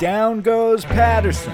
down goes Patterson.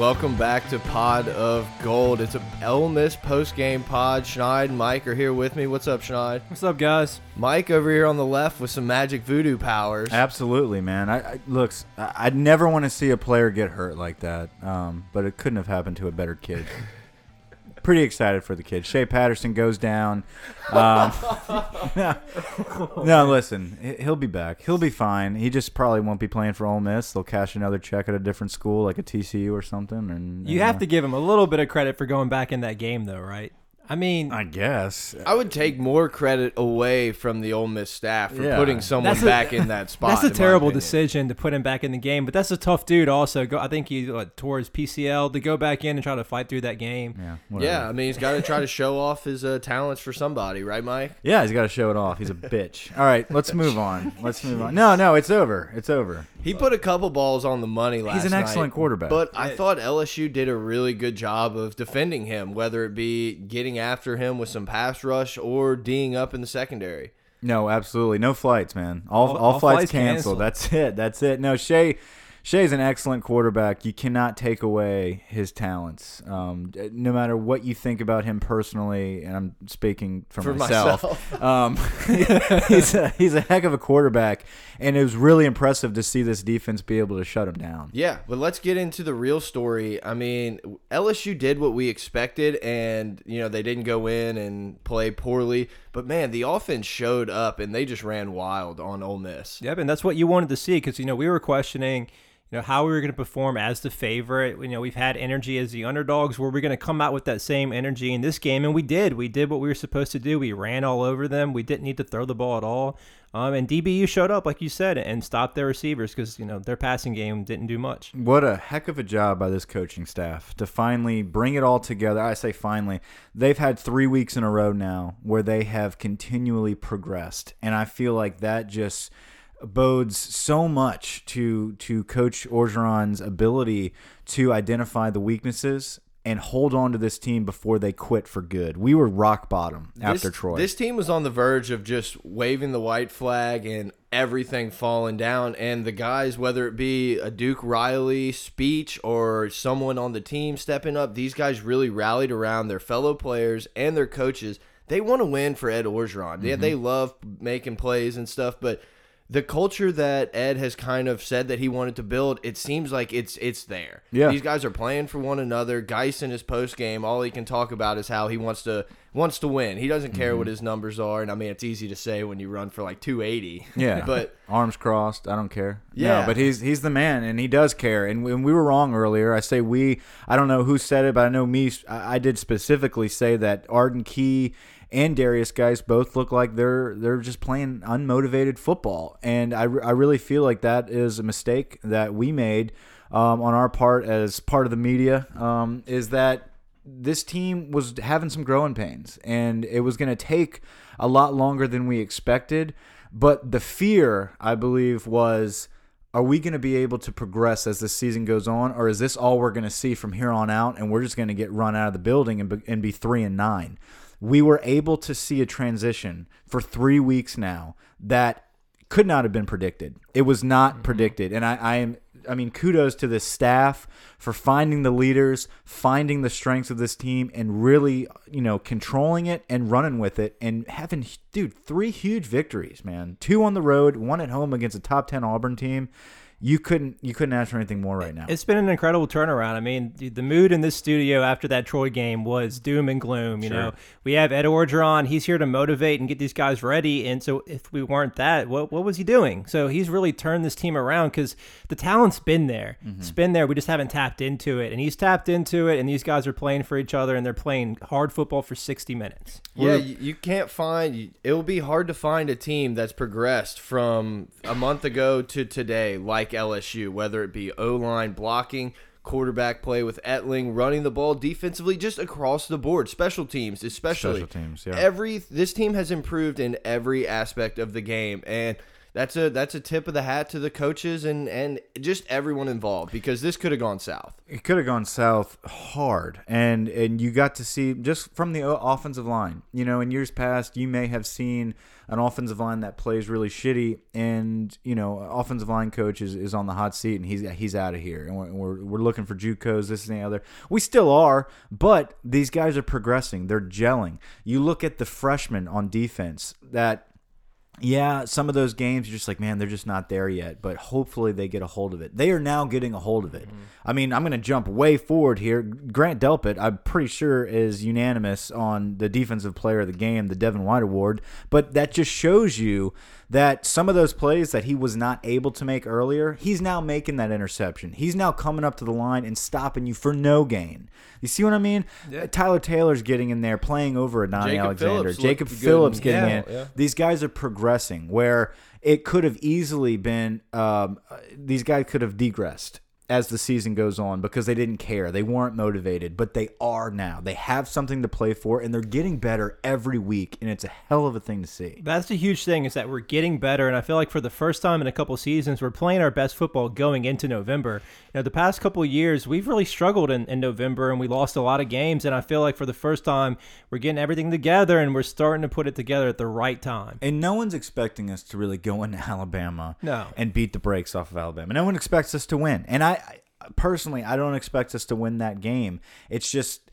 Welcome back to Pod of Gold. It's a Ole Miss post game pod. Schneid and Mike are here with me. What's up, Schneid? What's up, guys? Mike over here on the left with some magic voodoo powers. Absolutely, man. I, I looks. I, I'd never want to see a player get hurt like that. Um, but it couldn't have happened to a better kid. Pretty excited for the kid. Shea Patterson goes down. Um, no, listen, he- he'll be back. He'll be fine. He just probably won't be playing for Ole Miss. They'll cash another check at a different school, like a TCU or something. And You have to give him a little bit of credit for going back in that game, though, right? I mean, I guess. I would take more credit away from the Ole Miss staff for Yeah. putting someone That's a- back in that spot. that's a my terrible opinion. decision to put him back in the game. But that's a tough dude. Also, go. I think he what, tore his PCL to go back in and try to fight through that game. Yeah. Whatever. Yeah, I mean, he's got to try to show off his uh, talents for somebody, right, Mike? Yeah, he's got to show it off. He's a bitch. All right, let's move on. Let's move on. No, no, it's over. It's over. He put a couple balls on the money last night. He's an night, excellent quarterback. But I thought LSU did a really good job of defending him, whether it be getting after him with some pass rush or D'ing up in the secondary. No, absolutely. No flights, man. All, all, All- all flights, flights canceled. canceled. That's it. That's it. No, Shea Shea's an excellent quarterback. You cannot take away his talents. Um, no matter what you think about him personally, and I'm speaking for, For myself. myself. Um, he's a, he's a heck of a quarterback, and it was really impressive to see this defense be able to shut him down. Yeah, but let's get into the real story. I mean, LSU did what we expected, and you know they didn't go in and play poorly. But man, the offense showed up, and they just ran wild on Ole Miss. Yep, and that's what you wanted to see because you know we were questioning, you know, how we were going to perform as the favorite. You know, we've had energy as the underdogs. Were we going to come out with that same energy in this game? And we did. We did what we were supposed to do. We ran all over them. We didn't need to throw the ball at all. Um, and DBU showed up, like you said, and stopped their receivers because you know their passing game didn't do much. What a heck of a job by this coaching staff to finally bring it all together. I say finally. They've had three weeks in a row now where they have continually progressed. And I feel like that just bodes so much to to Coach Orgeron's ability to identify the weaknesses and hold on to this team before they quit for good. We were rock bottom after this, Troy. This team was on the verge of just waving the white flag and everything falling down. And the guys, whether it be a Duke Riley speech or someone on the team stepping up, these guys really rallied around their fellow players and their coaches. They want to win for Ed Orgeron. Yeah, Mm-hmm. they love making plays and stuff, but the culture that Ed has kind of said that he wanted to build, it seems like it's it's there. Yeah. These guys are playing for one another. Guice in his post game, all he can talk about is how he wants to wants to win. He doesn't care Mm-hmm. what his numbers are, and I mean it's easy to say when you run for like 280. Yeah, but arms crossed. I don't care. Yeah. no, but he's he's the man, and he does care. And when we were wrong earlier, I say we. I don't know who said it, but I know me. I I did specifically say that Arden Key and Darius Guice both look like they're they're just playing unmotivated football, and I, I really feel like that is a mistake that we made um, on our part as part of the media. Um, is that this team was having some growing pains and it was going to take a lot longer than we expected but the fear i believe was are we going to be able to progress as the season goes on or is this all we're going to see from here on out and we're just going to get run out of the building and be, and be 3 and 9 we were able to see a transition for 3 weeks now that could not have been predicted. It was not mm-hmm. predicted, and I, I am. I mean, kudos to this staff for finding the leaders, finding the strengths of this team, and really, you know, controlling it and running with it, and having, dude, three huge victories, man. Two on the road, one at home against a top ten Auburn team. You couldn't, you couldn't ask for anything more right now. It's been an incredible turnaround. I mean, the, the mood in this studio after that Troy game was doom and gloom. You know, we have Ed Orgeron. He's here to motivate and get these guys ready. And so, if we weren't that, what what was he doing? So he's really turned this team around because the talent's been there. Mm-hmm. It's been there. We just haven't tapped into it. And he's tapped into it. And these guys are playing for each other. And they're playing hard football for sixty minutes. yeah, you, you can't find. It will be hard to find a team that's progressed from a month ago to today, like LSU. Whether it be O line blocking, quarterback play with Etling, running the ball defensively, just across the board, special teams especially. Special teams, yeah. Every this team has improved in every aspect of the game, and that's a that's a tip of the hat to the coaches and and just everyone involved because this could have gone south. It could have gone south hard, and and you got to see just from the offensive line. You know, in years past, you may have seen an offensive line that plays really shitty, and you know, offensive line coach is, is on the hot seat, and he's he's out of here, and we're, we're, we're looking for JUCOs, this and the other. We still are, but these guys are progressing. They're gelling. You look at the freshmen on defense that yeah, some of those games you're just like, man, they're just not there yet. But hopefully they get a hold of it. They are now getting a hold of it. Mm -hmm. I mean, I'm going to jump way forward here. Grant Delpit, I'm pretty sure, is unanimous on the defensive player of the game, the Devin White Award. But that just shows you that some of those plays that he was not able to make earlier, he's now making that interception. He's now coming up to the line and stopping you for no gain. You see what I mean? Yeah. Tyler Taylor's getting in there, playing over a Donnie Alexander. Phillips Jacob Phillips getting yeah, in. Yeah. These guys are progressing where it could have easily been um, these guys could have degressed as the season goes on because they didn't care. They weren't motivated, but they are now. They have something to play for and they're getting better every week and it's a hell of a thing to see. That's the huge thing is that we're getting better and I feel like for the first time in a couple seasons we're playing our best football going into November. You know, the past couple years we've really struggled in, in November and we lost a lot of games and I feel like for the first time we're getting everything together and we're starting to put it together at the right time. And no one's expecting us to really go into Alabama no. and beat the brakes off of Alabama. No one expects us to win. And I personally, I don't expect us to win that game. It's just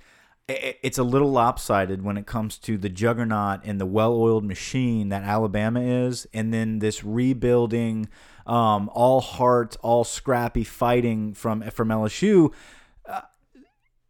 it's a little lopsided when it comes to the juggernaut and the well-oiled machine that Alabama is, and then this rebuilding, um, all heart, all scrappy fighting from from LSU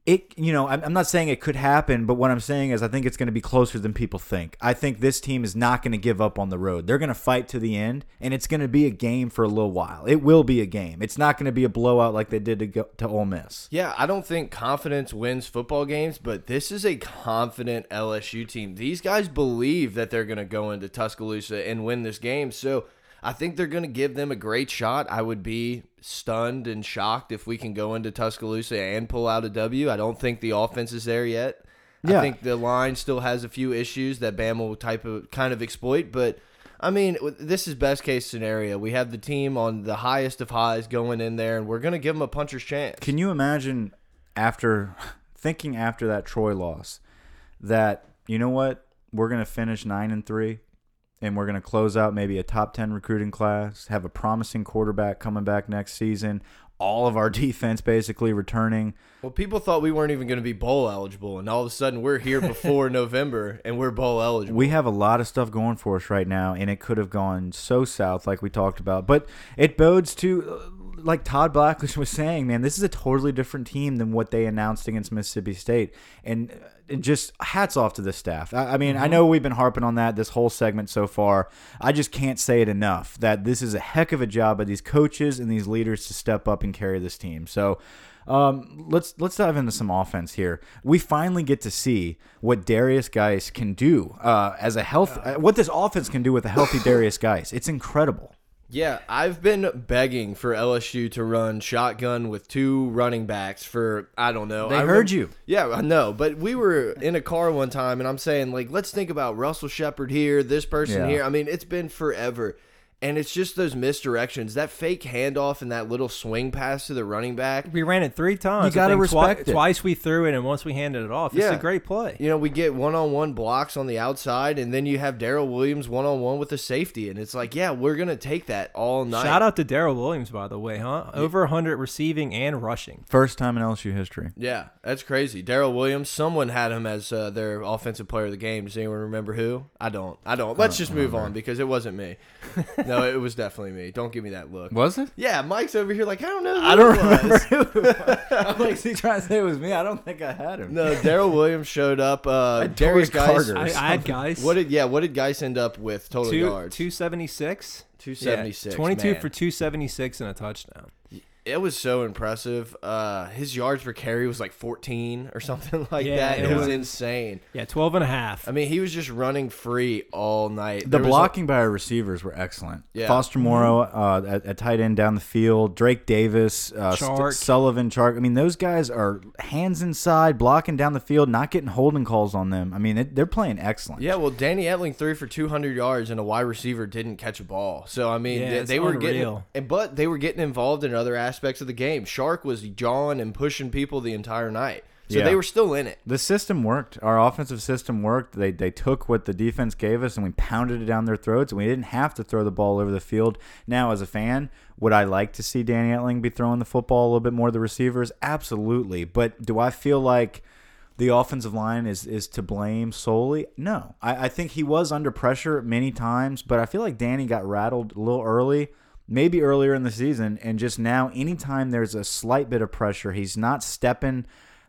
it you know I'm, not saying it could happen but what i'm saying is i think it's going to be closer than people think. I think this team is not going to give up on the road. They're going to fight to the end and it's going to be a game for a little while. It will be a game. It's not going to be a blowout like they did to go to Ole Miss. Yeah i don't think confidence wins football games but this is a confident lsu team. These guys believe that they're going to go into tuscaloosa and win this game so I think they're going to give them a great shot. I would be stunned and shocked if we can go into Tuscaloosa and pull out a W. I don't think the offense is there yet. Yeah. I think the line still has a few issues that Bama will type of kind of exploit, but I mean, this is best case scenario. We have the team on the highest of highs going in there, and we're going to give them a puncher's chance. Can you imagine after thinking after that Troy loss that you know what we're going to finish nine and three? And we're going to close out maybe a top 10 recruiting class, have a promising quarterback coming back next season, all of our defense basically returning. Well, people thought we weren't even going to be bowl eligible, and all of a sudden we're here before November and we're bowl eligible. We have a lot of stuff going for us right now, and it could have gone so south, like we talked about. But it bodes to, uh, like Todd Blackledge was saying, man, this is a totally different team than what they announced against Mississippi State, and uh, just hats off to the staff. I, I mean, mm -hmm. I mm-hmm. know we've been harping on that this whole segment so far. I just can't say it enough that this is a heck of a job by these coaches and these leaders to step up and carry this team. So. Um, let's let's dive into some offense here. We finally get to see what Darius Guice can do uh, as a health. Uh, what this offense can do with a healthy Darius Guice. It's incredible. Yeah, I've been begging for LSU to run shotgun with two running backs for I don't know. They I heard you. Yeah, I know. But we were in a car one time, and I'm saying like, let's think about Russell Shepard here, this person yeah. here. I mean, it's been forever. And it's just those misdirections, that fake handoff and that little swing pass to the running back. We ran it three times. You got to respect twi it. Twice we threw it, and once we handed it off. Yeah. It's a great play. You know, we get one on one blocks on the outside, and then you have Darrel Williams one on one with the safety, and it's like, yeah, we're gonna take that all night. Shout out to Darrel Williams, by the way, huh? Over 100 receiving and rushing. First time in LSU history. Yeah, that's crazy. Darrel Williams. Someone had him as uh, their offensive player of the game. Does anyone remember who? I don't. I don't. Let's just move on because it wasn't me. no, it was definitely me. Don't give me that look. Was it? Yeah, Mike's over here like I don't know. I don't remember. Who I'm like, is he trying to say it was me? I don't think I had him. No, Darrel Williams showed up. Uh, Darius Guice. I, I, had Guice. What did yeah? What did Guice end up with total Two, yards? Two seventy six. Two seventy six. Twenty two for two seventy six and a touchdown. It was so impressive. Uh, his yards per carry was like 14 or something like Yeah, that. It, it was was. insane. Yeah, 12 and a half. I mean, he was just running free all night. The There was a- blocking by our receivers were excellent. Yeah. Foster Moreau uh, at, at tight end down the field. Drake Davis, uh, St- Chark. Sullivan, Chark. I mean, those guys are hands inside, blocking down the field, not getting holding calls on them. I mean, it, they're playing excellent. yeah, well, Danny Etling threw for 200 yards and a wide receiver didn't catch a ball. So I mean, Yeah, they, they were getting, unreal. and but they were getting involved in other aspects of the game. Chark was jawing and pushing people the entire night, so Yeah. they were still in it. The system worked. Our offensive system worked. They they took what the defense gave us and we pounded it down their throats, and we didn't have to throw the ball over the field. Now, as a fan, would I like to see Danny Etling be throwing the football a little bit more to the receivers? Absolutely. But do I feel like the offensive line is is to blame solely? No. I, I think he was under pressure many times, but I feel like Danny got rattled a little early. Maybe earlier in the season, and just now, anytime there's a slight bit of pressure, he's not stepping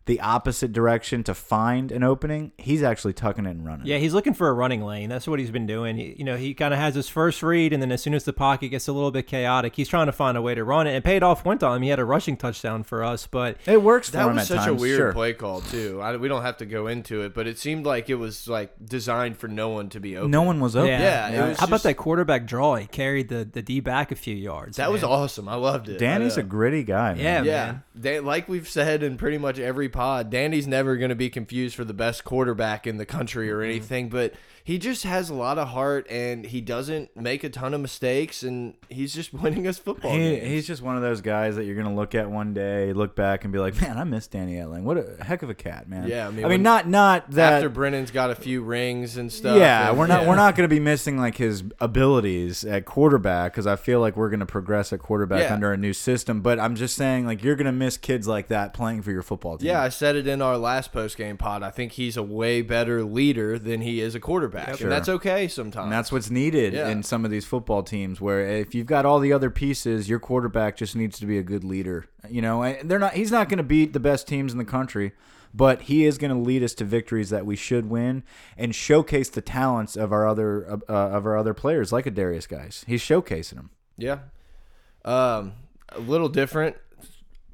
the opposite direction to find an opening, he's actually tucking it and running. Yeah, he's looking for a running lane. That's what he's been doing. He, you know, he kind of has his first read, and then as soon as the pocket gets a little bit chaotic, he's trying to find a way to run it. And paid off one time. He had a rushing touchdown for us, but It works for That him was at such times, a weird sure. play call too. I, we don't have to go into it, but it seemed like it was like designed for no one to be open. No one was open. yeah, Yeah, it was how about that quarterback draw? He carried the the D back a few yards. That was awesome. I loved it. Danny's I a know. gritty guy. Man. Yeah, yeah. man. Dan, like we've said in pretty much every pod, Danny's never going to be confused for the best quarterback in the country Mm-hmm. or anything, but he just has a lot of heart and he doesn't make a ton of mistakes and he's just winning us football He, games. he's just one of those guys that you're gonna look at one day, look back, and be like, "Man, I miss Danny Etling. What a heck of a cat, man." Yeah, I mean, I mean, not not that. After Brennan's got a few rings and stuff. yeah, and- we're not yeah. we're not going to be missing like his abilities at quarterback because I feel like we're going to progress at quarterback Yeah. under a new system. But I'm just saying, like you're going to miss kids like that playing for your football team. Yeah, I said it in our last post game pod. I think he's a way better leader than he is a quarterback, Sure. and that's okay sometimes. And that's what's needed Yeah. in some of these football teams where if you've got all the other pieces, your quarterback just needs to be a good leader. You know, and they're not he's not going to beat the best teams in the country, but he is going to lead us to victories that we should win and showcase the talents of our other uh, of our other players like a Darius Guice. He's showcasing them. Yeah. Um, a little different.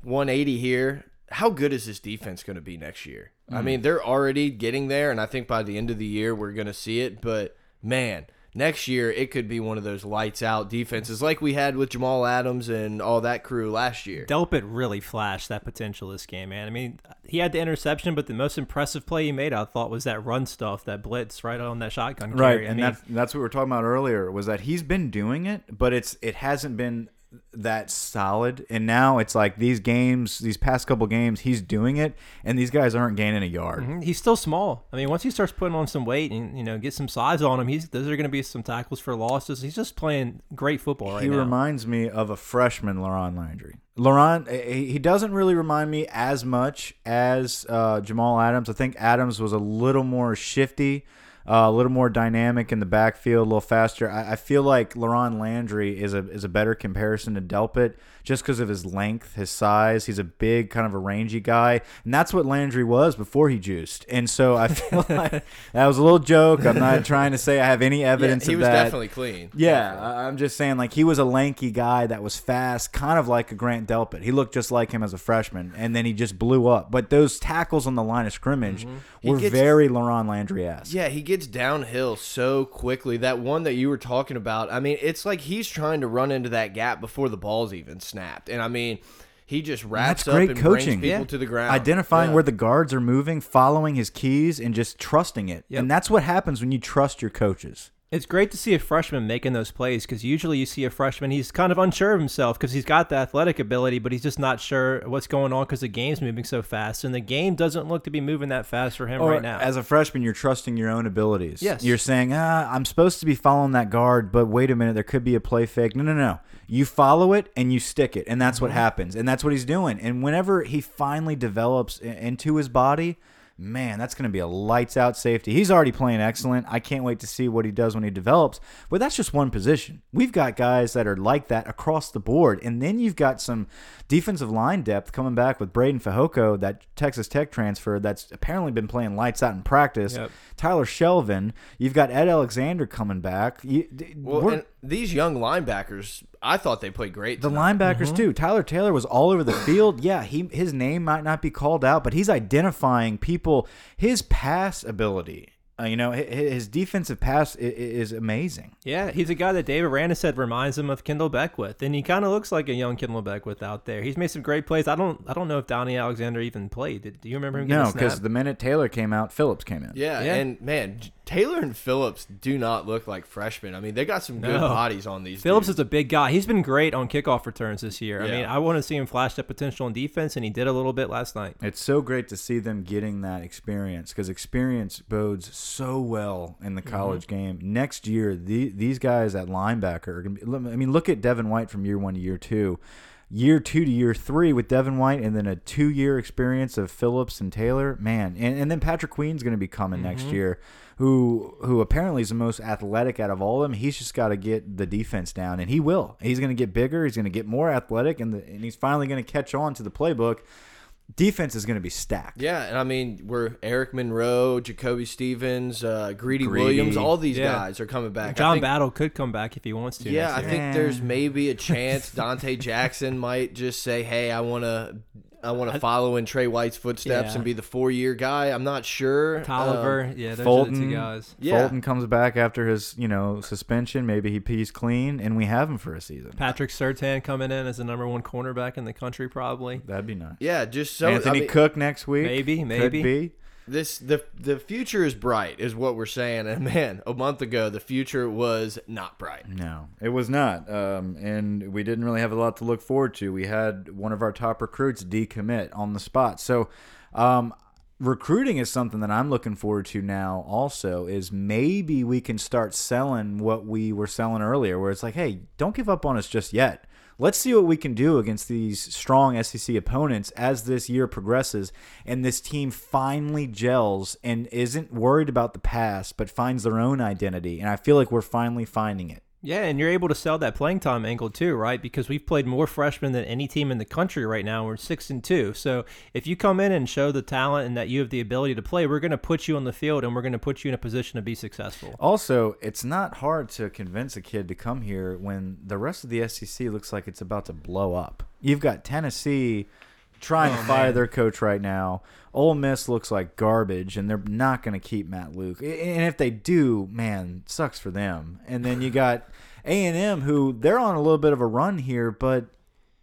180 here. How good is this defense going to be next year? I Mm. mean, they're already getting there, and I think by the end of the year we're going to see it. But man, next year it could be one of those lights out defenses like we had with Jamal Adams and all that crew last year. Delpit really flashed that potential this game, man. I mean, he had the interception, but the most impressive play he made, I thought, was that run stuff, that blitz right on that shotgun carry. Right, I and mean, that's that's what we were talking about earlier was that he's been doing it, but it's it hasn't been that solid. And now it's like these games, these past couple games, he's doing it, and these guys aren't gaining a yard. Mhm. He's still small. I mean, once he starts putting on some weight and you know get some size on him, he's those are going to be some tackles for losses. He's just playing great football right he now. reminds me of a freshman, Laron Landry. Laron, he he doesn't really remind me as much as uh, Jamal Adams. I think Adams was a little more shifty, uh, a little more dynamic in the backfield, a little faster. I, I feel like Laron Landry is a is a better comparison to Delpit just because of his length, his size. He's a big, kind of a rangy guy, and that's what Landry was before he juiced. And so I feel like that was a little joke. I'm not trying to say I have any evidence. Yeah, he was that. definitely clean. Yeah, I- I'm just saying, like he was a lanky guy that was fast, kind of like a Grant Delpit. He looked just like him as a freshman, and then he just blew up. But those tackles on the line of scrimmage Mm-hmm. Were gets- very Laron Landry esque. Yeah, he gets downhill so quickly. That one that you were talking about, I mean, it's like he's trying to run into that gap before the ball's even snapped. And I mean, he just wraps That's up great and coaching. brings people Yeah. to the ground. Identifying Yeah. where the guards are moving, following his keys, and just trusting it. Yep. And that's what happens when you trust your coaches. It's great to see a freshman making those plays because usually you see a freshman, he's kind of unsure of himself because he's got the athletic ability, but he's just not sure what's going on because the game's moving so fast. And the game doesn't look to be moving that fast for him Or right now. as a freshman, you're trusting your own abilities. Yes. You're saying, ah, I'm supposed to be following that guard, but wait a minute, there could be a play fake. No, no, no. You follow it and you stick it, and that's Mm-hmm. what happens. And that's what he's doing. And whenever he finally develops into his body, man, that's going to be a lights out safety. He's already playing excellent. I can't wait to see what he does when he develops. But that's just one position. We've got guys that are like that across the board. And then you've got some defensive line depth coming back with Breiden Fehoko, that Texas Tech transfer that's apparently been playing lights out in practice. Yep. Tyler Shelvin. You've got Ed Alexander coming back. You, Well, and these young linebackers, I thought they played great. The tonight. linebackers mm-hmm. too. Tyler Taylor was all over the field. Yeah, he his name might not be called out, but he's identifying people. His pass ability, uh, you know, hi- hi- his defensive pass i- i- is amazing. Yeah, he's a guy that Dave Aranda said reminds him of Kendall Beckwith, and he kind of looks like a young Kendall Beckwith out there. He's made some great plays. I don't, I don't know if Donnie Alexander even played. Do you remember him? getting No, because the minute Taylor came out, Phillips came in. Yeah, Yeah. and man, J- Taylor and Phillips do not look like freshmen. I mean, they got some good No. bodies on these. Phillips dudes. is a big guy. He's been great on kickoff returns this year. I mean, I want to see him flash that potential in defense, and he did a little bit last night. It's so great to see them getting that experience because experience bodes so well in the Mm-hmm. college game. Next year, the, these guys at linebacker are going to be. I mean, look at Devin White from year one to year two. Year two to year three with Devin White, and then a two year experience of Phillips and Taylor. Man, and, and then Patrick Queen's going to be coming next Mm-hmm. year, who who apparently is the most athletic out of all of them. He's just got to get the defense down, and he will. He's going to get bigger. He's going to get more athletic, and the, and he's finally going to catch on to the playbook defense is going to be stacked. Yeah, and I mean, we're Eric Monroe, Jacoby Stevens, uh, Greedy, Greedy. Williams. All these Yeah. guys are coming back. John think- Battle could come back if he wants to. Yeah, I think there's maybe a chance Donte Jackson might just say, "Hey, I want to." I want to follow in Trey White's footsteps Yeah. and be the four-year guy. I'm not sure. Tolliver. Um, yeah, those are the two guys. Yeah. Fulton comes back after his, you know, suspension. Maybe he pees clean, and we have him for a season. Patrick Surtain coming in as the number one cornerback in the country, probably. That'd be nice. yeah, just so Anthony I mean, Cook next week. Maybe, Could maybe. be. This the the future is bright, is what we're saying. And man, a month ago, the future was not bright. No, it was not. Um, and we didn't really have a lot to look forward to. We had one of our top recruits decommit on the spot. So, um, recruiting is something that I'm looking forward to now. Also, is maybe we can start selling what we were selling earlier, where it's like, hey, don't give up on us just yet. Let's see what we can do against these strong SEC opponents as this year progresses and this team finally gels and isn't worried about the past, but finds their own identity. And I feel like we're finally finding it. Yeah, and you're able to sell that playing time angle too, right? Because we've played more freshmen than any team in the country right now. We're six and two. So if you come in and show the talent and that you have the ability to play, we're going to put you on the field and we're going to put you in a position to be successful. Also, it's not hard to convince a kid to come here when the rest of the SEC looks like it's about to blow up. You've got Tennessee trying to oh, fire their coach right now. Ole Miss looks like garbage, and they're not going to keep Matt Luke. And if they do, man, sucks for them. And then you got A and M, who they're on a little bit of a run here, but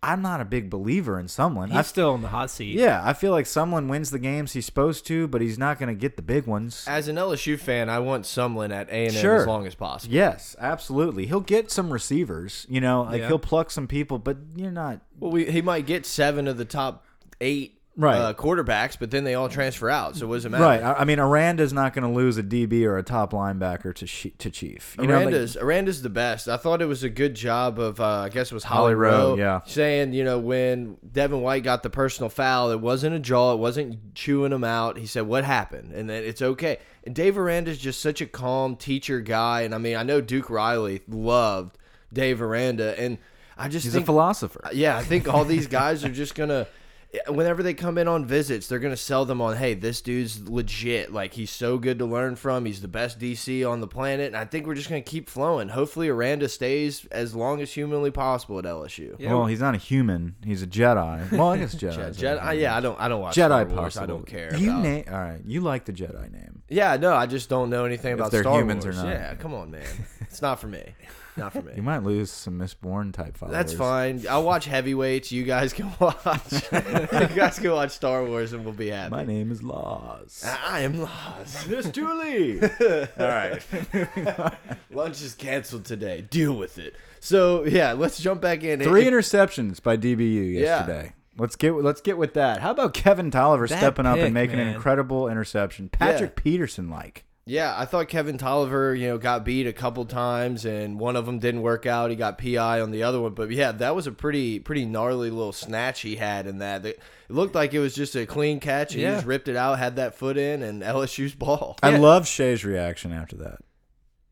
I'm not a big believer in Sumlin. He's I still in the hot seat. yeah, I feel like Sumlin wins the games he's supposed to, but he's not going to get the big ones. As an LSU fan, I want Sumlin at A and M Sure. as long as possible. Yes, absolutely. He'll get some receivers, you know, like Yeah. he'll pluck some people, but you're not. Well, we, he might get seven of the top eight Right. uh, quarterbacks, but then they all transfer out. So what does it matter? Right. I, I mean, Aranda's not going to lose a DB or a top linebacker to to Chief. You know, like- Aranda's Aranda's the best. I thought it was a good job of uh, I guess it was Holly, Holly Rowe, Rowe, yeah. saying you know when Devin White got the personal foul, it wasn't a jaw, it wasn't chewing him out. He said what happened, and then it's okay. And Dave Aranda's just such a calm teacher guy, and I mean I know Duke Riley loved Dave Aranda, and I just he's a philosopher. yeah, I think all these guys are just gonna. Whenever they come in on visits, they're gonna sell them on, "Hey, this dude's legit. Like he's so good to learn from. He's the best DC on the planet." And I think we're just gonna keep flowing. Hopefully, Aranda stays as long as humanly possible at LSU. Yeah, well, he's not a human. He's a Jedi. Well, I guess Jedi. Jedi, Jedi, yeah, I don't, I don't watch Jedi Star Wars. possible. I don't care. You about, name. All right. You like the Jedi name. yeah, no, I just don't know anything about they're Star humans or Wars. not. Yeah, come on, man, it's not for me. Not for me. You might lose some Mistborn type followers. That's fine. I'll watch heavyweights. You guys can watch. you guys can watch Star Wars, and we'll be happy. My name is Laws. I am lost. Miss Julie. All right. Lunch is canceled today. Deal with it. So yeah, let's jump back in. Three It- interceptions by DBU yesterday. Let's get let's get with that. How about Kevin Tolliver That stepping up and making an incredible interception? Patrick Peterson like. Yeah, I thought Kevin Tolliver, you know, got beat a couple times, and one of them didn't work out. He got PI on the other one, but yeah, that was a pretty pretty gnarly little snatch he had in that. It looked like it was just a clean catch, and Yeah. he just ripped it out, had that foot in, and LSU's ball. I Yeah. love Shea's reaction after that.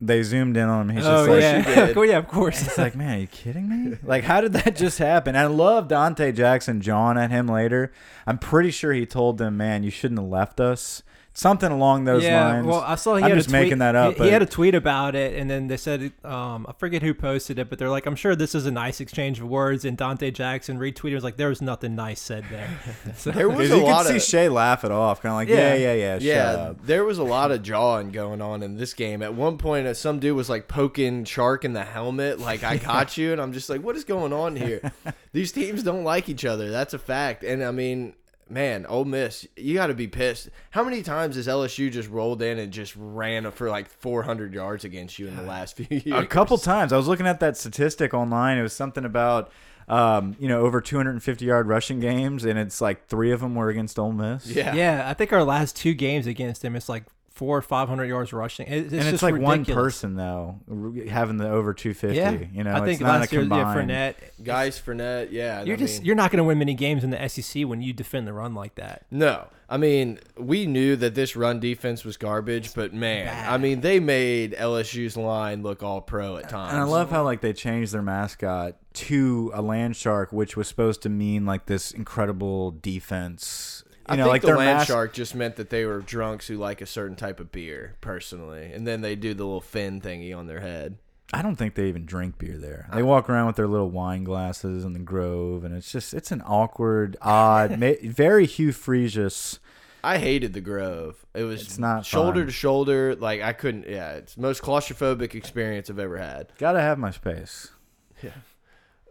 They zoomed in on him. He's Oh just like, yeah, she oh, yeah, of course. It's like, man, are you kidding me? Like, how did that just happen? I love Donte Jackson John at him later. I'm pretty sure he told them, man, you shouldn't have left us. Something along those yeah, lines. well, I saw he I'm had just a tweet, making that up. He, but he had a tweet about it, and then they said, um, I forget who posted it, but they're like, I'm sure this is a nice exchange of words. And Donte Jackson retweeted, was like, there was nothing nice said there. so, There was a you lot could see of Shea laugh it off, kind of like, yeah, Yeah. yeah, yeah, yeah, shut up. there was a lot of jawing going on in this game. At one point, uh, some dude was like poking Chark in the helmet, like "I got you," and I'm just like, "What is going on here?" These teams don't like each other. That's a fact. And I mean, man, Ole Miss, you got to be pissed. How many times has LSU just rolled in and just ran for like 400 yards against you in the last few years? A couple times. I was looking at that statistic online. It was something about, um, you know, over 250 yard rushing games, and it's like three of them were against Ole Miss. Yeah. yeah, I think our last two games against him, it's like four or 500 yards rushing. It, it's and it's just like one person though having the over 250. Yeah, you know, I think it's not last a year, yeah. Fournette. Guys, Fournette, yeah. You're I just mean- you're not going to win many games in the SEC when you defend the run like that. No, I mean we knew that this run defense was garbage, but man, bad. I mean they made LSU's line look all pro at times. And I love how like they changed their mascot to a land shark, which was supposed to mean like this incredible defense. You I know, think like the their land shark just meant that they were drunks who like a certain type of beer, personally, and then they do the little fin thingy on their head. I don't think they even drink beer there. They walk around with their little wine glasses in the Grove, and it's just it's an awkward, odd, very Hugh Freesius. I hated the Grove. It was It's not shoulder fun. to shoulder. Like I couldn't. Yeah, it's the most claustrophobic experience I've ever had. Gotta have my space.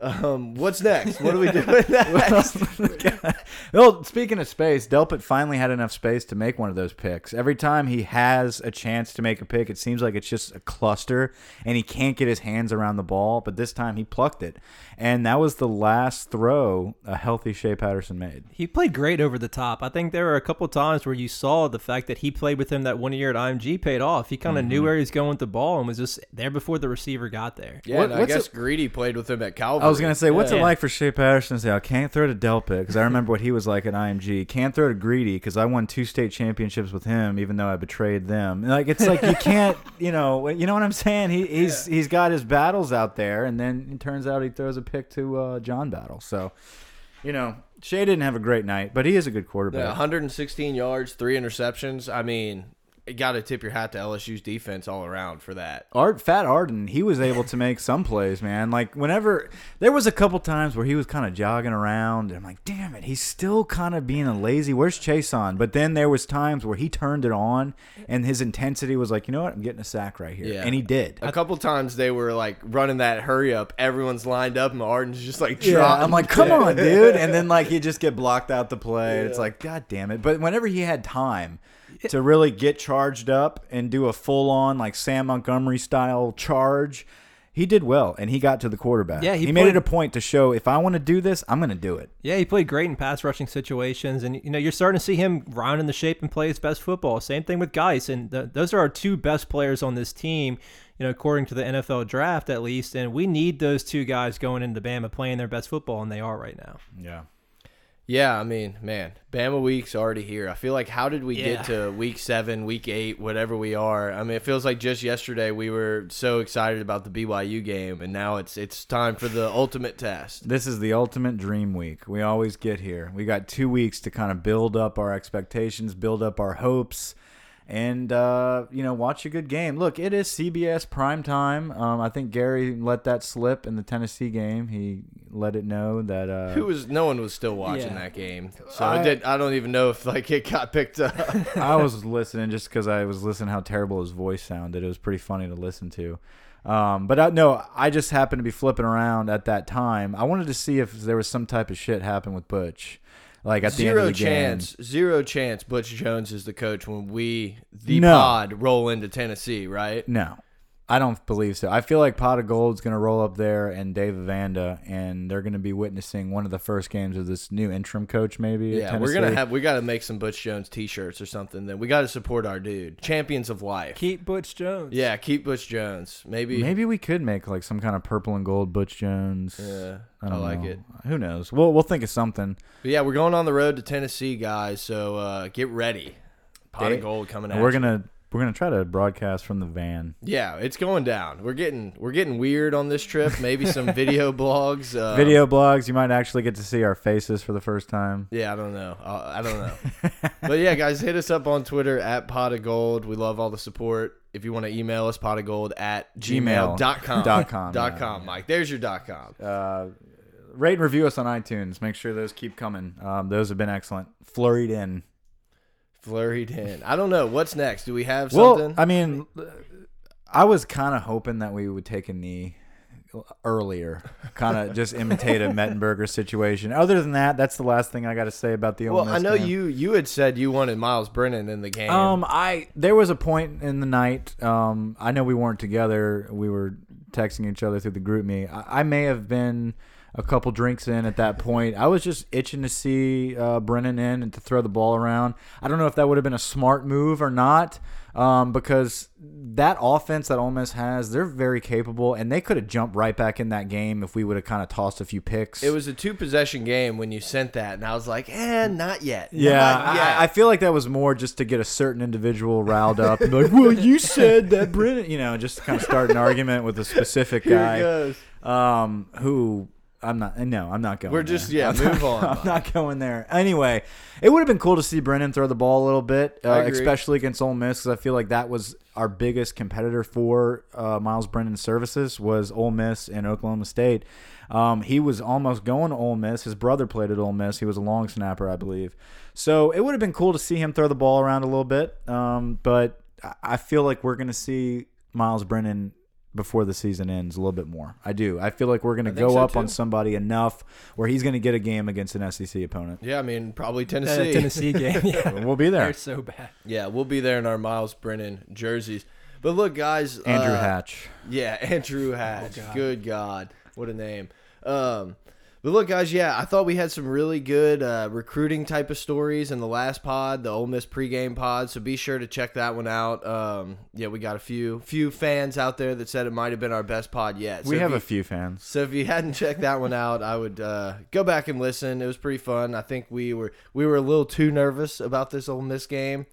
Um, what's next? What are we doing next? well, speaking of space, Delpit finally had enough space to make one of those picks. Every time he has a chance to make a pick, it seems like it's just a cluster, and he can't get his hands around the ball. But this time he plucked it, and that was the last throw a healthy Shea Patterson made. He played great over the top. I think there were a couple times where you saw the fact that he played with him that one year at IMG paid off. He kind of knew where he was going with the ball and was just there before the receiver got there. Yeah, What- I guess it- Greedy played with him at Calvary. I was gonna say, what's it Yeah. like for Shea Patterson to say, "I can't throw to Delpit" because I remember what he was like at IMG. Can't throw to Greedy because I won two state championships with him, even though I betrayed them. Like it's like you can't, you know, you know what I'm saying? He, he's he's got his battles out there, and then it turns out he throws a pick to uh, John Battle. So, you know, Shea didn't have a great night, but he is a good Yeah, quarterback. 116 yards, three interceptions. I mean, got to tip your hat to LSU's defense all around for that. Art Fat Arden, he was able to make some plays, man. Like whenever there was a couple times where he was kind of jogging around, and I'm like, damn it, he's still kind of being a lazy. Where's Chase on? But then there was times where he turned it on, and his intensity was like, you know what, I'm getting a sack right here, Yeah. and he did. A couple times they were like running that hurry up. Everyone's lined up, and Arden's just like Yeah. I'm like, come on, dude, and then like he just get blocked out the play. and It's like, god damn it. But whenever he had time. To really get charged up and do a full on like Sam Montgomery style charge, he did well and he got to the quarterback. Yeah, he he, made it a point to show if I want to do this, I'm going to do it. Yeah, he played great in pass rushing situations, and you know you're starting to see him round in the shape and play his best football. Same thing with Guice, and th those are our two best players on this team. You know, according to the NFL draft at least, and we need those two guys going into Bama playing their best football, and they are right now. Yeah. Yeah, I mean, man, Bama week's already here. I feel like how did we Yeah. get to week seven, week eight, whatever we are? I mean, it feels like just yesterday we were so excited about the BYU game, and now it's it's time for the ultimate test. This is the ultimate dream week. We always get here. We got two weeks to kind of build up our expectations, build up our hopes, and uh, you know, watch a good game. Look, it is CBS prime time. Um, I think Gary let that slip in the Tennessee game. He let it know that uh, Who was? No one was still watching Yeah. that game, so I- I did. I don't even know if like it got picked up. I was listening just because I was listening how terrible his voice sounded. It was pretty funny to listen to. Um, but I, no, I just happened to be flipping around at that time. I wanted to see if there was some type of shit happen with Butch, like at the zero end of the chance, game. zero chance. Butch Jones is the coach when we the No. pod roll into Tennessee, right? No, I don't believe so. I feel like Pot of Gold's going to roll up there and Dave Aranda, and they're going to be witnessing one of the first games of this new interim coach, maybe. Yeah, we're gonna have we got to make some Butch Jones T-shirts or something. Then we got to support our dude, champions of life. Keep Butch Jones. yeah, keep Butch Jones. Maybe. Maybe we could make like some kind of purple and gold Butch Jones. Yeah, I, I, don't like know. it. Who knows? We'll we'll think of something. But yeah, we're going on the road to Tennessee, guys. So uh, get ready. Pot They- of gold coming And at we're you. gonna we're gonna try to broadcast from the van. Yeah, it's going down. We're getting we're getting weird on this trip. Maybe some video blogs. Uh, Video blogs. You might actually get to see our faces for the first time. Yeah, I don't know. Uh, I don't know. but yeah, guys, hit us up on Twitter at pot of gold. We love all the support. If you want to email us, pot of gold at Gmail gmail.com. dot com, Dot yeah, com, Mike. There's your dot com. Uh, rate and review us on iTunes. Make sure those keep coming. Um, those have been excellent. Flurried in. Flurried in. I don't know. What's next? Do we have something? Well? I mean, I was kind of hoping that we would take a knee earlier, kind of just imitate a Mettenberger situation. Other than that, that's the last thing I got to say about the. Ole well, Miss I know game. you you had said you wanted Myles Brennan in the game. Um, I there was a point in the night. Um, I know we weren't together. We were texting each other through the group me. I, I may have been a couple drinks in at that point. I was just itching to see uh, Brennan in and to throw the ball around. I don't know if that would have been a smart move or not. Um, because that offense that Ole Miss has, they're very capable, and they could have jumped right back in that game if we would have kind of tossed a few picks. it was a two possession game when you sent that, and I was like, eh, not yet. Yeah, Not yet. I, I feel like that was more just to get a certain individual riled up and be like, "Well, you said that, Brennan," you know, just to kind of start an argument with a specific guy, um, who I'm not. No, I'm not going. We're there. just- yeah, I'm move not- on, I'm not going there. Anyway, it would have been cool to see Brennan throw the ball a little bit, uh, especially against Ole Miss, because I feel like that was our biggest competitor for uh, Myles Brennan's services was Ole Miss and Oklahoma State. Um, he was almost going to Ole Miss. His brother played at Ole Miss. He was a long snapper, I believe. So it would have been cool to see him throw the ball around a little bit. Um, but I- I feel like we're going to see Myles Brennan before the season ends a little bit more. I do. I feel like we're going to go so, up on somebody enough where he's going to get a game against an SEC opponent. Yeah, I mean, probably That Tennessee. Tennessee game. Yeah, We'll be there. they're so bad. Yeah, we'll be there in our Myles Brennan jerseys. But look, guys. Andrew uh, Hatch. Yeah, Andrew Hatch. God. Good God, what a name. Um, but look, guys. Yeah, I thought we had some really good uh, recruiting type of stories in the last pod, the Ole Miss pregame pod. So be sure to check that one out. Um, yeah, we got a few few fans out there that said it might have been our best pod yet. So We have you- a few fans. So if you hadn't checked that one out, I would uh, go back and listen. It was pretty fun. I think we were we were a little too nervous about this Ole Miss game.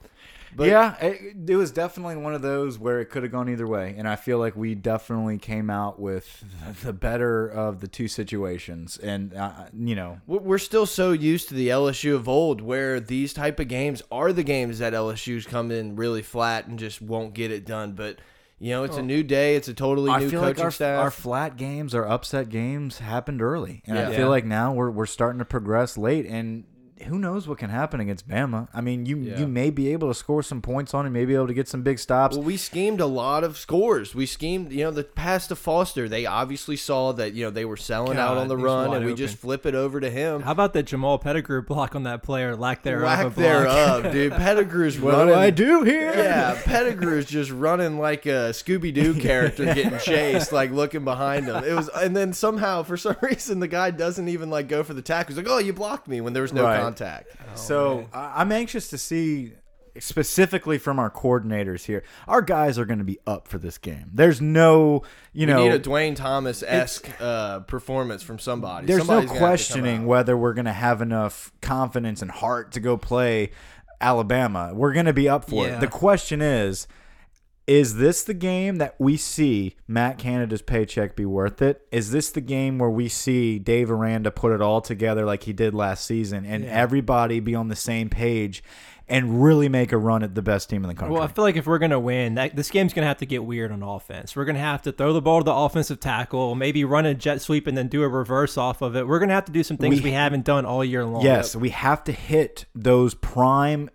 But yeah, it, it was definitely one of those where it could have gone either way, and I feel like we definitely came out with the better of the two situations, and uh, you know, We're still so used to the LSU of old, where these type of games are the games that LSU's come in really flat and just won't get it done. But you know, it's a new day. It's a totally I new coaching like our, staff. our flat games, our upset games happened early, and Yeah. I feel like now we're we're starting to progress late, and who knows what can happen against Bama? I mean, you Yeah. you may be able to score some points on him, may be able to get some big stops. well, we schemed a lot of scores. We schemed, you know, the pass to Foster. They obviously saw that you know they were selling out on the run, and we open. just flip it over to him. How about that Jamal Pettigrew block on that player? Lack thereof. a Lack thereof, dude. Pettigrew's what running. do I do here? Yeah, Pettigrew's just running like a Scooby Doo character getting chased, like looking behind him. It was, and then somehow, for some reason, the guy doesn't even like go for the tackle. He's like, "Oh, you blocked me" when there was no Right. Contact. So I- I'm anxious to see specifically from our coordinators here. Our guys are going to be up for this game. There's no, you We know, need a Dwayne Thomas esque uh, performance from somebody. there's Somebody's no gonna have to come questioning whether we're going to have enough confidence and heart to go play Alabama. We're going to be up for Yeah. it. The question is is this the game that we see Matt Canada's paycheck be worth it? Is this the game where we see Dave Aranda put it all together like he did last season and everybody be on the same page and really make a run at the best team in the country? Well, I feel like if we're gonna win, that, this game's gonna have to get weird on offense. We're gonna have to throw the ball to the offensive tackle, maybe run a jet sweep and then do a reverse off of it. We're gonna have to do some things We- we, haven't done all year long. Yes, we have to hit those prime.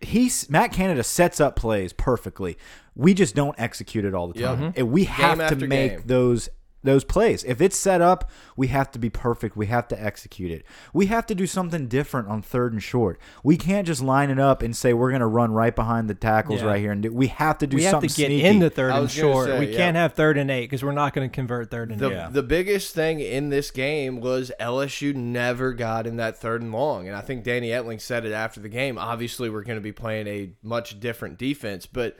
He's Matt Canada sets up plays perfectly. We just don't execute it all the Yep. time. Mm-hmm. And we have to make game. those those plays. If it's set up, we have to be perfect. We have to execute it. We have to do something different on third and short. We can't just line it up and say we're going to run right behind the tackles Yeah. right here and do, we have to do we have something to get sneaky. into third I and short. say, we yeah. can't have third and eight because we're not going to convert third and The, eight. the biggest thing in this game was LSU never got in that third and long. And I think Danny Etling said it after the game. Obviously, we're going to be playing a much different defense, but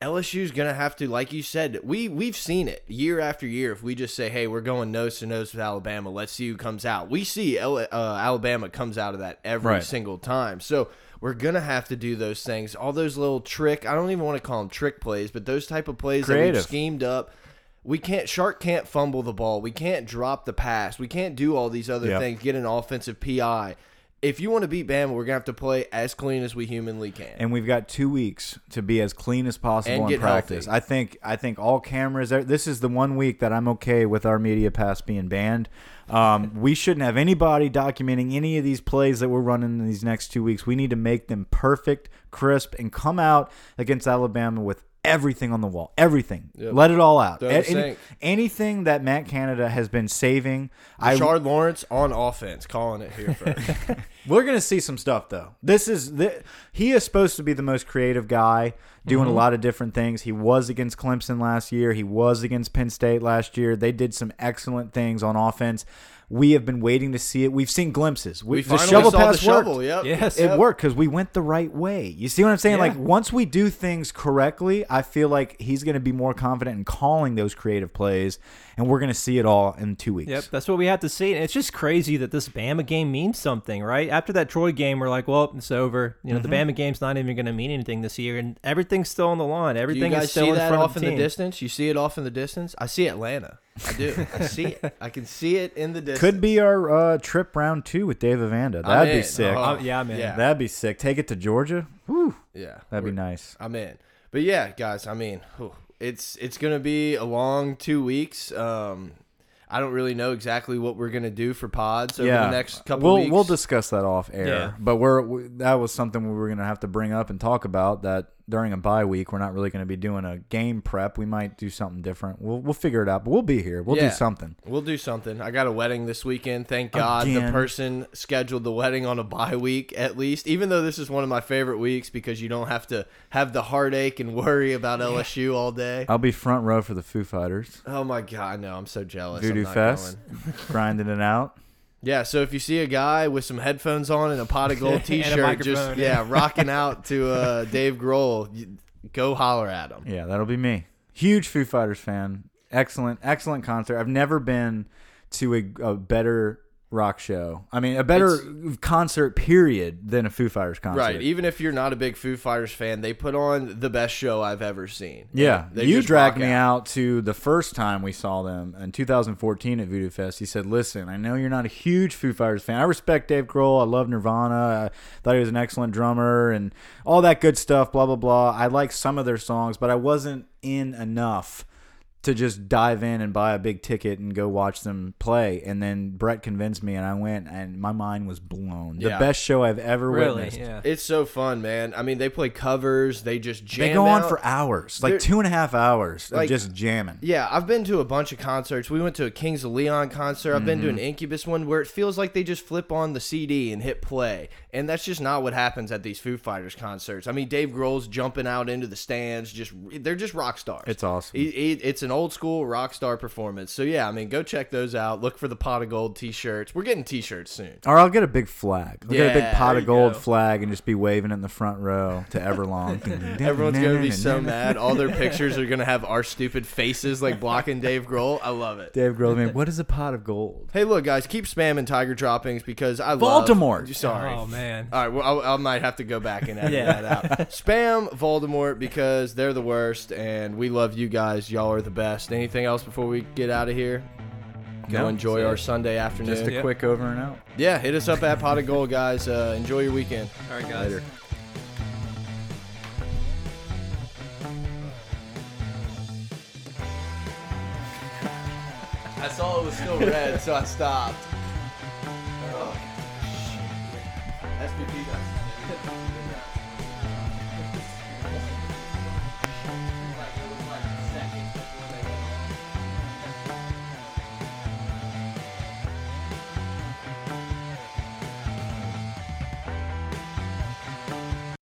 LSU's gonna have to, like you said, we we've seen it year after year. If we just say, "Hey, we're going nose to nose with Alabama," let's see who comes out. We see L uh, Alabama comes out of that every Right. single time. So we're gonna have to do those things. All those little trick. I don't even want to call them trick plays, but those type of plays that Creative. we've schemed up. We can't. Chark can't fumble the ball. We can't drop the pass. We can't do all these other Yep. things. Get an offensive PI. If you want to beat Bama, we're gonna have to play as clean as we humanly can. and we've got two weeks to be as clean as possible And in get practice. healthy. I think I think all cameras. Are, this is the one week that I'm okay with our media pass being banned. Um, we shouldn't have anybody documenting any of these plays that we're running in these next two weeks. We need to make them perfect, crisp, and come out against Alabama with everything on the wall. Everything. Yep. Let it all out. Any- sink. anything that Matt Canada has been saving. I Richard Lawrence on offense, calling it here first. We're gonna see some stuff though. This is the, he is supposed to be the most creative guy, doing Mm-hmm. a lot of different things. He was against Clemson last year. He was against Penn State last year. They did some excellent things on offense. We have been waiting to see it. We've seen glimpses. We, we the finally shovel saw pass the shovel. worked. Yep. Yes. It Yep. worked because we went the right way. You see what I'm saying? Yeah. Like once we do things correctly, I feel like he's going to be more confident in calling those creative plays, and we're going to see it all in two weeks. Yep, that's what we have to see. And it's just crazy that this Bama game means something, right? After that Troy game, we're like, well, it's over. You know, Mm-hmm. the Bama game's not even going to mean anything this year, and everything's still on the line. Do you Everything guys is still see in that front off of in the the distance? You see it off in the distance? I see Atlanta. I do. I see it. I can see it in the distance. Could be our uh, trip round two with Dave Aranda. That'd be in. sick. Oh, yeah, man. Yeah. That'd be sick. Take it to Georgia. Whew, yeah. that'd be We're- nice. I'm in. But yeah, guys, I mean, whew, it's it's gonna be a long two weeks. Um, I don't really know exactly what we're gonna do for pods over yeah, the next couple we'll weeks. we'll discuss that off air. Yeah. But we're we, that was something we were gonna have to bring up and talk about. That during a bye week, we're not really gonna be doing a game prep. We might do something different. We'll we'll figure it out. But we'll be here. We'll Yeah. do something. We'll do something. I got a wedding this weekend. Thank God the Again. person scheduled the wedding on a bye week at least. Even though this is one of my favorite weeks because you don't have to have the heartache and worry about LSU all day. I'll be front row for the Foo Fighters. Oh my God, no, I'm so jealous. I'm Voodoo not Fest, going. grinding it out. Yeah, so if you see a guy with some headphones on and a pot of gold And a T-shirt, just yeah, rocking out to uh, Dave Grohl, you, go holler at him. Yeah, that'll be me. Huge Foo Fighters fan. Excellent, excellent concert. I've never been to a, a better rock show. I mean, a better concert period than a Foo Fighters concert. Right. Even if you're not a big Foo Fighters fan, they put on the best show I've ever seen. Yeah, They you dragged me out to the first time we saw them in 2014 at Voodoo Fest. He said, "Listen, I know you're not a huge Foo Fighters fan. I respect Dave Grohl. I love Nirvana. I thought he was an excellent drummer and all that good stuff. Blah blah blah. I like some of their songs, but I wasn't in enough." To just dive in and buy a big ticket and go watch them play, and then Brett convinced me, and I went, and my mind was blown. The Yeah. best show I've ever Really? witnessed. Yeah. It's so fun, man. I mean, they play covers. They just jam. They go on out. for hours, like They're- two and a half hours of Like- just jamming. Yeah, I've been to a bunch of concerts. We went to a Kings of Leon concert. I've been to Mm-hmm. an Incubus one where it feels like they just flip on the CD and hit play. And that's just not what happens at these Foo Fighters concerts. I mean, Dave Grohl's jumping out into the stands. Just they're just rock stars. It's awesome. He- he- it's an old school rock star performance. So yeah, I mean, go check those out. Look for the pot of gold T-shirts. We're getting T-shirts soon. Or I'll get a big flag. I'll get a big pot of gold go. flag and just be waving it in the front row to Everlong. Everyone's gonna be so mad. All their pictures are gonna have our stupid faces like blocking Dave Grohl. I love it. Dave Grohl, man, what is a pot of gold? Hey, look, guys, keep spamming Tiger droppings because I love Baltimore. Sorry. Oh man. All right, well, I, I might have to go back and edit Yeah. that out. Spam Voldemort because they're the worst, and we love you guys. Y'all are the best. Anything else before we get out of here? Go No, enjoy our it. Sunday afternoon. Just a Yeah. quick over and out. yeah, hit us up at Pot of Gold, guys. Uh, enjoy your weekend. All right, guys. Later. I saw it was still red, so I stopped. Oh, SPP guys.